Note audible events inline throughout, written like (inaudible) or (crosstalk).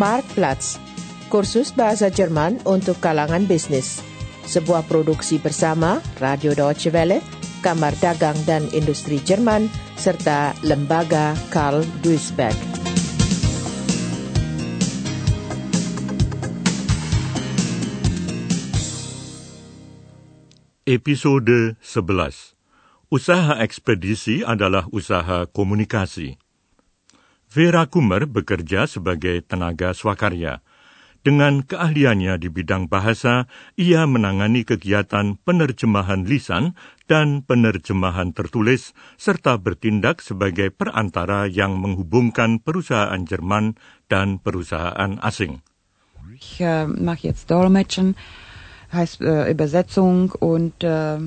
Marktplatz, kursus bahasa Jerman untuk kalangan bisnis. Sebuah produksi bersama Radio Deutsche Welle, Kamar Dagang dan Industri Jerman, serta Lembaga Karl Duisberg. Episode 11 Usaha ekspedisi adalah usaha komunikasi. Vera Kummer bekerja sebagai tenaga swakarya. Dengan keahliannya di bidang bahasa, ia menangani kegiatan penerjemahan lisan dan penerjemahan tertulis, serta bertindak sebagai perantara yang menghubungkan perusahaan Jerman dan perusahaan asing. Ich mache jetzt Dolmetschen heißt äh, Übersetzung und äh,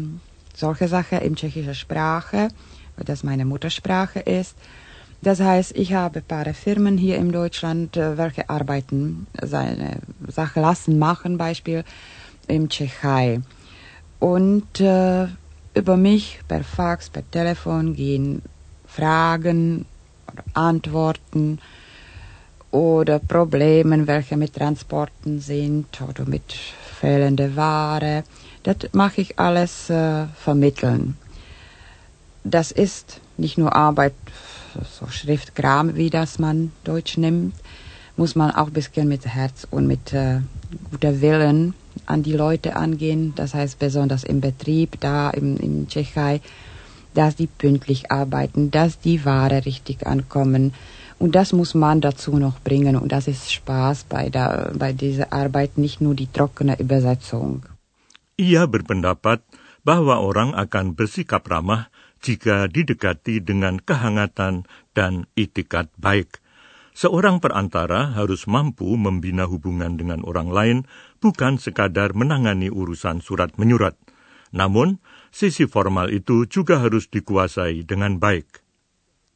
solche Sachen in tschechischer Sprache, das meine Muttersprache ist. Das heißt, ich habe ein paar Firmen hier in Deutschland, äh, welche arbeiten, seine Sache lassen, machen, Beispiel im Tschechei. Und äh, über mich per Fax, per Telefon gehen Fragen oder Antworten oder Probleme, welche mit Transporten sind oder mit fehlende Ware. Das mache ich alles äh, vermitteln. Das ist nicht nur Arbeit, so Schriftkram, wie das man Deutsch nimmt, muss man auch ein bisschen mit Herz und mit äh, guter Willen an die Leute angehen. Das heißt besonders im Betrieb, da im, im Tschechei, dass die pünktlich arbeiten, dass die Ware richtig ankommen. Und das muss man dazu noch bringen. Und das ist Spaß bei, der, bei dieser Arbeit, nicht nur die trockene Übersetzung. Ia berpendapat bahwa orang akan bersikap ramah jika didekati dengan kehangatan dan itikat baik. Seorang perantara harus mampu membina hubungan dengan orang lain, bukan sekadar menangani urusan surat menyurat. Namun, sisi formal itu juga harus dikuasai dengan baik.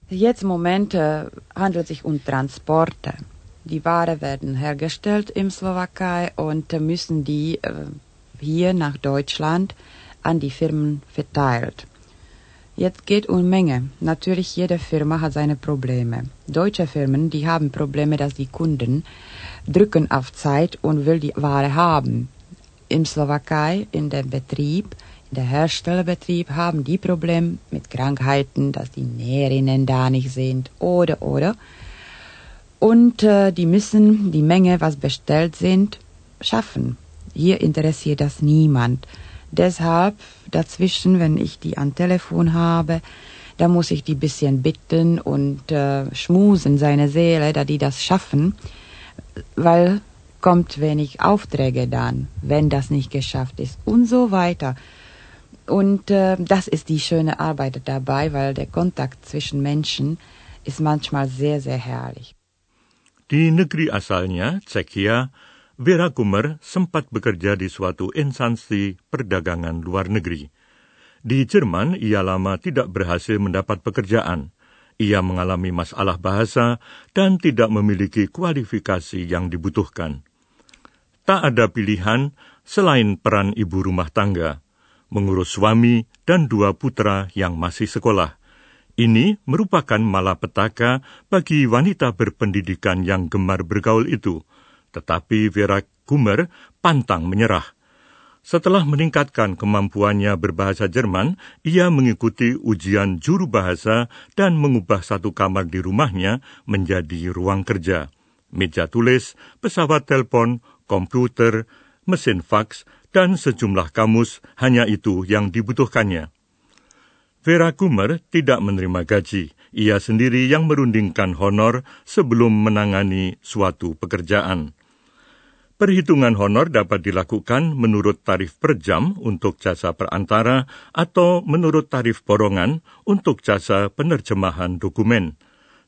Jetzt Moment äh, handelt sich um Transporte. Die Ware werden hergestellt im Slowakei und müssen die äh, hier nach Deutschland an die Firmen verteilt. Jetzt geht um Menge. Natürlich, jede Firma hat seine Probleme. Deutsche Firmen, die haben Probleme, dass die Kunden drücken auf Zeit und will die Ware haben. Im Slowakei, in dem Betrieb, der Herstellerbetrieb haben die Probleme mit Krankheiten, dass die Näherinnen da nicht sind oder oder. Und äh, die müssen die Menge, was bestellt sind, schaffen. Hier interessiert das niemand. Deshalb dazwischen, wenn ich die am Telefon habe, da muss ich die bisschen bitten und äh, schmusen seine Seele, da die das schaffen, weil kommt wenig Aufträge dann, wenn das nicht geschafft ist und so weiter. Und äh, das ist die schöne Arbeit dabei, weil der Kontakt zwischen Menschen ist manchmal sehr, sehr herrlich. Di negeri asalnya, Czechia, Vera Kummer sempat bekerja di suatu instansi perdagangan luar negeri. Di Jerman, ia lama tidak berhasil mendapat pekerjaan. Ia mengalami masalah bahasa dan tidak memiliki kualifikasi yang dibutuhkan. Tak ada pilihan selain peran ibu rumah tangga mengurus suami dan dua putra yang masih sekolah. Ini merupakan malapetaka bagi wanita berpendidikan yang gemar bergaul itu. Tetapi Vera Kummer pantang menyerah. Setelah meningkatkan kemampuannya berbahasa Jerman, ia mengikuti ujian juru bahasa dan mengubah satu kamar di rumahnya menjadi ruang kerja. Meja tulis, pesawat telepon, komputer, mesin fax, dan sejumlah kamus hanya itu yang dibutuhkannya. Vera Kummer tidak menerima gaji. Ia sendiri yang merundingkan honor sebelum menangani suatu pekerjaan. Perhitungan honor dapat dilakukan menurut tarif per jam untuk jasa perantara atau menurut tarif borongan untuk jasa penerjemahan dokumen.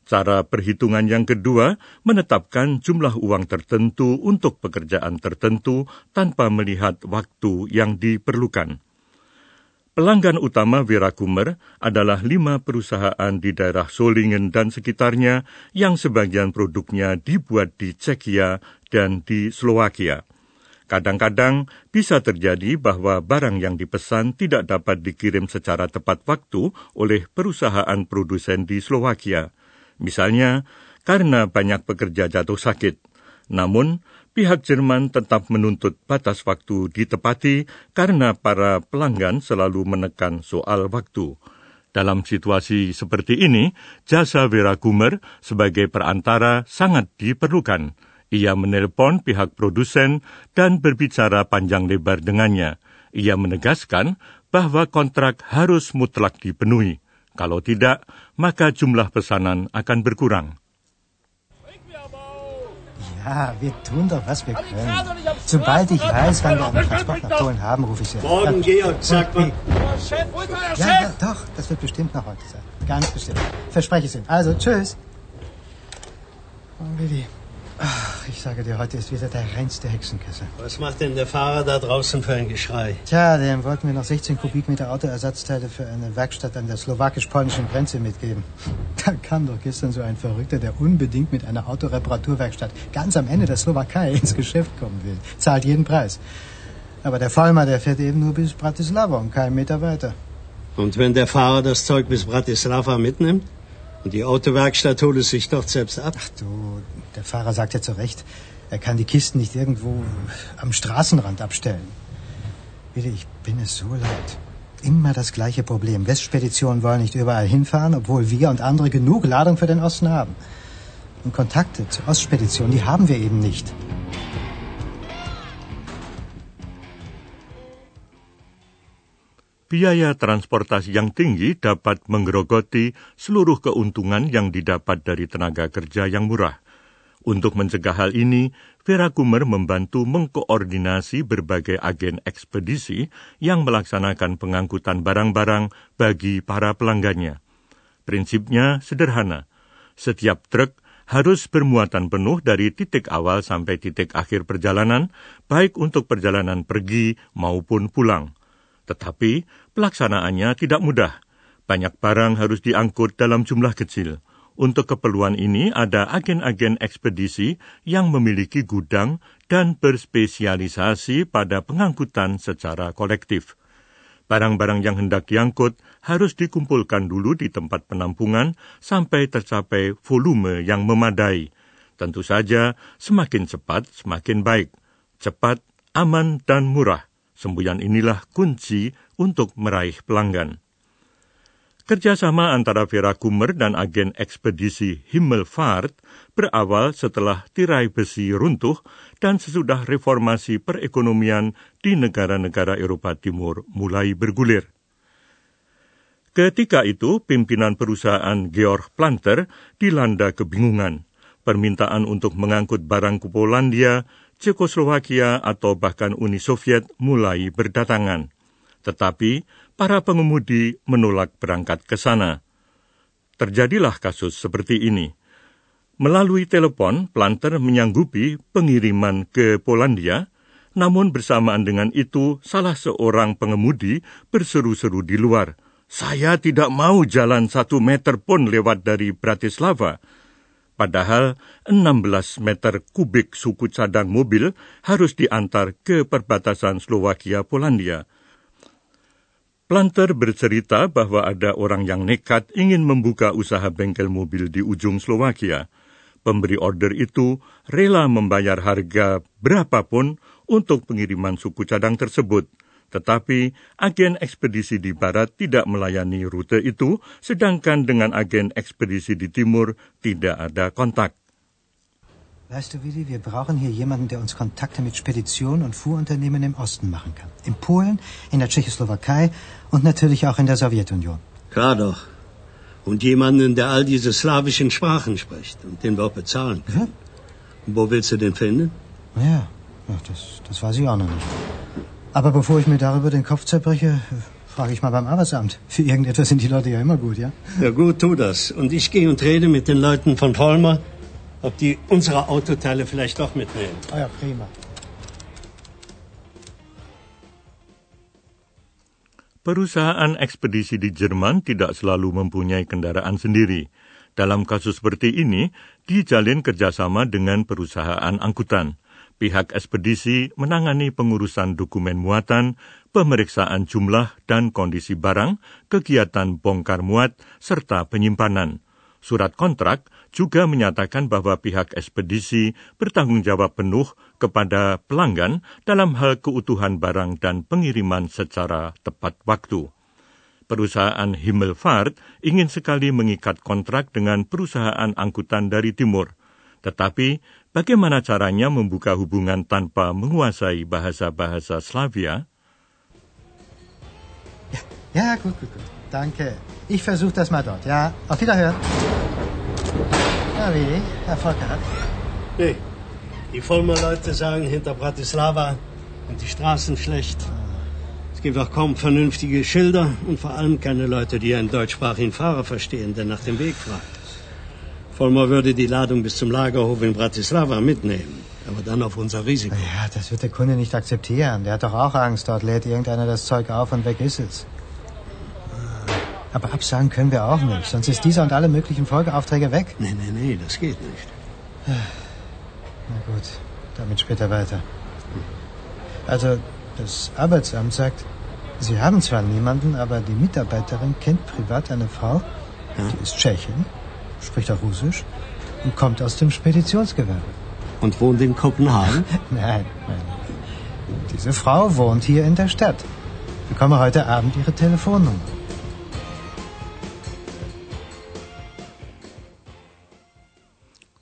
Cara perhitungan yang kedua menetapkan jumlah uang tertentu untuk pekerjaan tertentu tanpa melihat waktu yang diperlukan. Pelanggan utama Vera Kummer adalah lima perusahaan di daerah Solingen dan sekitarnya yang sebagian produknya dibuat di Czekia dan di Slovakia. Kadang-kadang bisa terjadi bahwa barang yang dipesan tidak dapat dikirim secara tepat waktu oleh perusahaan produsen di Slovakia. Misalnya, karena banyak pekerja jatuh sakit. Namun, pihak Jerman tetap menuntut batas waktu ditepati karena para pelanggan selalu menekan soal waktu. Dalam situasi seperti ini, jasa Vera Kummer sebagai perantara sangat diperlukan. Ia menelpon pihak produsen dan berbicara panjang lebar dengannya. Ia menegaskan bahwa kontrak harus mutlak dipenuhi. Kalau tidak, maka jumlah pesanan akan berkurang. Ja, wir tun doch, was wir können. Sobald ich weiß, wann wir einen Transport nach Polen haben, rufe ich Sie an. Morgen, Georg, sag mal. Ja, ja, doch, das wird bestimmt noch heute sein. Ganz bestimmt. Verspreche ich Ihnen. Also, tschüss. Oh, Willi. Ach, ich sage dir, heute ist wieder der reinste Hexenkessel. Was macht denn der Fahrer da draußen für ein Geschrei? Tja, dem wollten wir noch 16 Kubikmeter Autoersatzteile für eine Werkstatt an der slowakisch-polnischen Grenze mitgeben. (laughs) Da kam doch gestern so ein Verrückter, der unbedingt mit einer Autoreparaturwerkstatt ganz am Ende der Slowakei (laughs) ins Geschäft kommen will. Zahlt jeden Preis. Aber der Vollmer, der fährt eben nur bis Bratislava und keinen Meter weiter. Und wenn der Fahrer das Zeug bis Bratislava mitnimmt? Und die Autowerkstatt holt es sich dort selbst ab? Ach du, der Fahrer sagt ja zu Recht, er kann die Kisten nicht irgendwo am Straßenrand abstellen. Willi, ich bin es so leid. Immer das gleiche Problem. Westspeditionen wollen nicht überall hinfahren, obwohl wir und andere genug Ladung für den Osten haben. Und Kontakte zur Ostspedition, die haben wir eben nicht. Biaya transportasi yang tinggi dapat menggerogoti seluruh keuntungan yang didapat dari tenaga kerja yang murah. Untuk mencegah hal ini, Vera Kummer membantu mengkoordinasi berbagai agen ekspedisi yang melaksanakan pengangkutan barang-barang bagi para pelanggannya. Prinsipnya sederhana. Setiap truk harus bermuatan penuh dari titik awal sampai titik akhir perjalanan, baik untuk perjalanan pergi maupun pulang. Tetapi pelaksanaannya tidak mudah. Banyak barang harus diangkut dalam jumlah kecil. Untuk keperluan ini ada agen-agen ekspedisi yang memiliki gudang dan berspesialisasi pada pengangkutan secara kolektif. Barang-barang yang hendak diangkut harus dikumpulkan dulu di tempat penampungan sampai tercapai volume yang memadai. Tentu saja, semakin cepat semakin baik. Cepat, aman, dan murah. Semboyan inilah kunci untuk meraih pelanggan. Kerjasama antara Vera Kummer dan agen ekspedisi Himmelfahrt berawal setelah tirai besi runtuh dan sesudah reformasi perekonomian di negara-negara Eropa Timur mulai bergulir. Ketika itu, pimpinan perusahaan Georg Planter dilanda kebingungan. Permintaan untuk mengangkut barang ke Polandia Cekoslowakia atau bahkan Uni Soviet mulai berdatangan. Tetapi para pengemudi menolak berangkat ke sana. Terjadilah kasus seperti ini. Melalui telepon, Planter menyanggupi pengiriman ke Polandia, namun bersamaan dengan itu salah seorang pengemudi berseru-seru di luar. Saya tidak mau jalan satu meter pun lewat dari Bratislava. Padahal 16 meter kubik suku cadang mobil harus diantar ke perbatasan Slovakia-Polandia. Planter bercerita bahwa ada orang yang nekat ingin membuka usaha bengkel mobil di ujung Slovakia. Pemberi order itu rela membayar harga berapapun untuk pengiriman suku cadang tersebut – tetapi agen ekspedisi di barat tidak melayani rute itu, sedangkan dengan agen ekspedisi di timur tidak ada kontak. Weißt du, Willi, wir brauchen hier jemanden, der uns Kontakte mit Speditionen und Fuhrunternehmen im Osten machen kann. In Polen, in der Tschechoslowakei und natürlich auch in der Sowjetunion. Klar doch. Und jemanden, der all diese slawischen Sprachen spricht und den wir auch bezahlen können. Ja. Wo willst du den finden? Ja, das, das weiß ich auch noch nicht. Aber bevor ich mir darüber den Kopf zerbreche, frage ich mal beim Arbeitsamt. Für irgendetwas sind die Leute ja immer gut, ja? Ja gut, tu das. Und ich gehe und rede mit den Leuten von Vollmer, ob die unsere Autoteile vielleicht doch mitnehmen. Oh ja, prima. Perusahaan ekspedisi di Jerman tidak selalu mempunyai kendaraan sendiri. Dalam kasus seperti ini, dijalin kerjasama dengan perusahaan angkutan pihak ekspedisi menangani pengurusan dokumen muatan, pemeriksaan jumlah dan kondisi barang, kegiatan bongkar muat, serta penyimpanan. Surat kontrak juga menyatakan bahwa pihak ekspedisi bertanggung jawab penuh kepada pelanggan dalam hal keutuhan barang dan pengiriman secara tepat waktu. Perusahaan Himmelfahrt ingin sekali mengikat kontrak dengan perusahaan angkutan dari timur. Tetapi, bagaimana caranya membuka hubungan tanpa menguasai bahasa-bahasa Slavia? Ja, ja gut, gut, gut. Danke. Ich versuche das mal dort. Ja, auf Wiederhören. Na wie, Erfolg gehabt? Nee. Die Vollmer Leute sagen hinter Bratislava sind die Straßen schlecht. Es gibt auch kaum vernünftige Schilder und vor allem keine Leute, die einen deutschsprachigen Fahrer verstehen, der nach dem Weg fragt. Vollmer würde die Ladung bis zum Lagerhof in Bratislava mitnehmen, aber dann auf unser Risiko. Ja, das wird der Kunde nicht akzeptieren. Der hat doch auch Angst. Dort lädt irgendeiner das Zeug auf und weg ist es. Aber absagen können wir auch nicht, sonst ist dieser und alle möglichen Folgeaufträge weg. Nee, nee, nee, das geht nicht. Na gut, damit später weiter. Also, das Arbeitsamt sagt, Sie haben zwar niemanden, aber die Mitarbeiterin kennt privat eine Frau, die ist Tschechin, spricht auch Russisch und kommt aus dem Speditionsgewerbe. Und wohnt in Kopenhagen? (laughs) Nein, nein. Diese Frau wohnt hier in der Stadt. Ich bekomme heute Abend ihre Telefonnummer.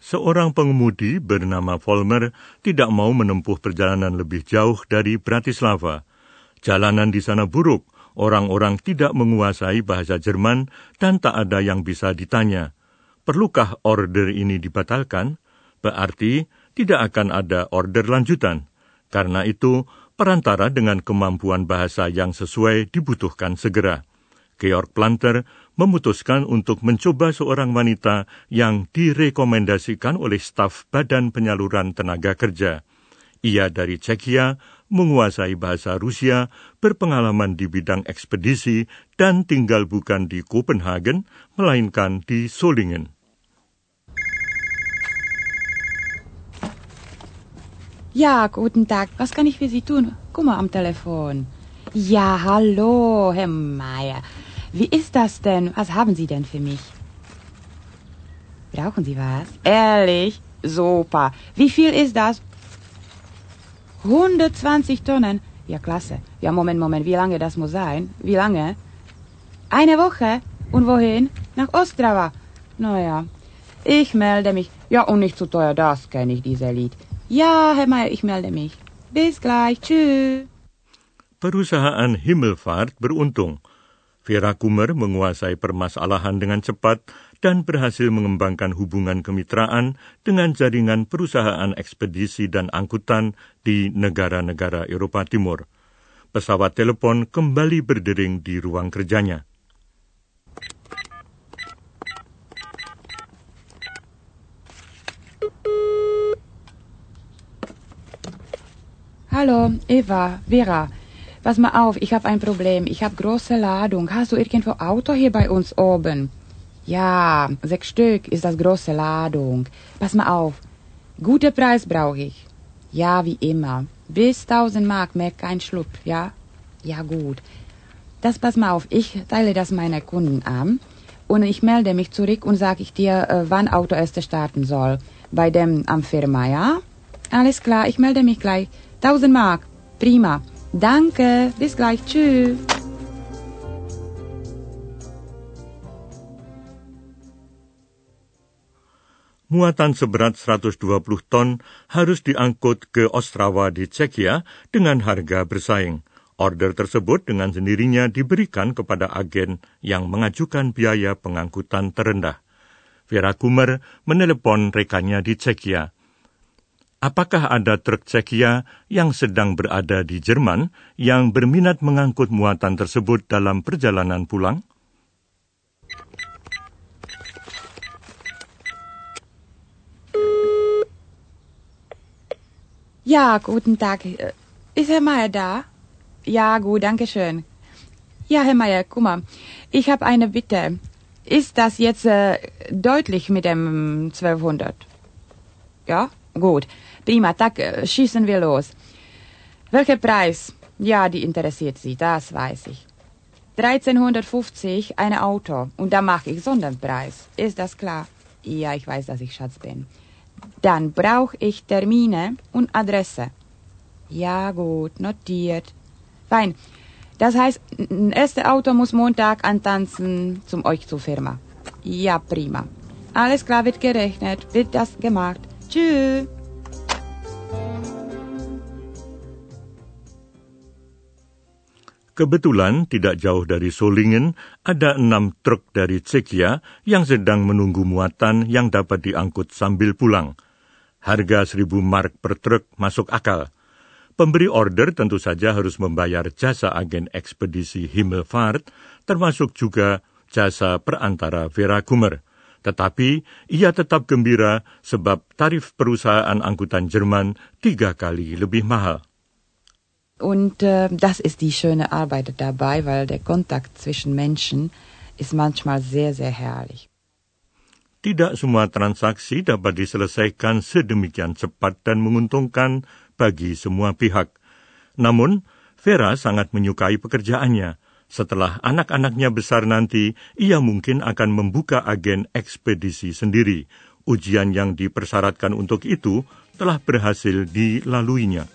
Seorang pengemudi bernama Volmer tidak mau menempuh perjalanan lebih jauh dari Bratislava. Jalanan di sana buruk, orang-orang tidak menguasai bahasa Jerman, dan tak ada yang bisa ditanya. Perlukah order ini dibatalkan? Berarti tidak akan ada order lanjutan. Karena itu, perantara dengan kemampuan bahasa yang sesuai dibutuhkan segera. Georg Planter memutuskan untuk mencoba seorang wanita yang direkomendasikan oleh staf Badan Penyaluran Tenaga Kerja. Ia dari Czekia, menguasai bahasa Rusia, berpengalaman di bidang ekspedisi, dan tinggal bukan di Copenhagen, melainkan di Solingen. Ja, guten Tag. Was kann ich für Sie tun? Guck mal am Telefon. Ja, hallo, Herr Meier. Wie ist das denn? Was haben Sie denn für mich? Brauchen Sie was? Ehrlich? Super. Wie viel ist das? 120 Tonnen? Ja, klasse. Ja, Moment, Moment. Wie lange das muss sein? Wie lange? Eine Woche? Und wohin? Nach Ostrava. Naja, ich melde mich. Ja, und nicht zu teuer, das kenne ich, dieser Lied. Ja, Herr Meier, ich melde mich. Bis gleich. Tschüss. Perusahaan Himmelfahrt beruntung. Vera Kummer menguasai permasalahan dengan cepat dan berhasil mengembangkan hubungan kemitraan dengan jaringan perusahaan ekspedisi dan angkutan di negara-negara Eropa Timur. Pesawat telepon kembali berdering di ruang kerjanya. Hallo, Eva, Vera. Pass mal auf, ich habe ein Problem. Ich habe große Ladung. Hast du irgendwo Auto hier bei uns oben? Ja, sechs Stück ist das große Ladung. Pass mal auf. Guter Preis brauche ich. Ja, wie immer. Bis 1000 Mark, mehr kein Schluck, ja? Ja, gut. Das pass mal auf, ich teile das meiner Kunden an und ich melde mich zurück und sage ich dir, äh, wann Auto erst starten soll. Bei dem am Firma, ja? Alles klar, ich melde mich gleich. 1000 Mark. Prima. Danke, bis gleich, tschüss. Muatan seberat 120 ton harus diangkut ke Ostrava di Czekia dengan harga bersaing. Order tersebut dengan sendirinya diberikan kepada agen yang mengajukan biaya pengangkutan terendah. Vera Kummer menelepon rekannya di Czekia apakah ada truk Czekia yang sedang berada di Jerman yang berminat mengangkut muatan tersebut dalam perjalanan pulang? Ja, guten Tag. Ist Herr Meier da? Ja, gut, danke schön. Ja, Herr Meier, guck mal, ich habe eine Bitte. Ist das jetzt äh, deutlich mit dem 1200? Ja, gut. Prima, tak äh, schießen wir los. Welcher Preis? Ja, die interessiert Sie, das weiß ich. 1350 ein Auto und da mache ich Sonderpreis. Ist das klar? Ja, ich weiß, dass ich Schatz bin. Dann brauche ich Termine und Adresse. Ja, gut, notiert. Fein. Das heißt, ein erstes Auto muss Montag antanzen zum euch zur Firma. Ja, prima. Alles klar wird gerechnet, wird das gemacht. Tschüss. Kebetulan tidak jauh dari Solingen ada enam truk dari Cekia yang sedang menunggu muatan yang dapat diangkut sambil pulang. Harga seribu mark per truk masuk akal. Pemberi order tentu saja harus membayar jasa agen ekspedisi Himmelfahrt, termasuk juga jasa perantara Vera Kummer. Tetapi ia tetap gembira sebab tarif perusahaan angkutan Jerman tiga kali lebih mahal. Und äh, das ist die schöne Arbeit dabei, weil der Kontakt zwischen Menschen ist manchmal sehr, sehr herrlich. Tidak semua transaksi dapat diselesaikan sedemikian cepat dan menguntungkan bagi semua pihak. Namun, Vera sangat menyukai pekerjaannya. Setelah anak-anaknya besar nanti, ia mungkin akan membuka agen ekspedisi sendiri. Ujian yang dipersyaratkan untuk itu telah berhasil dilaluinya.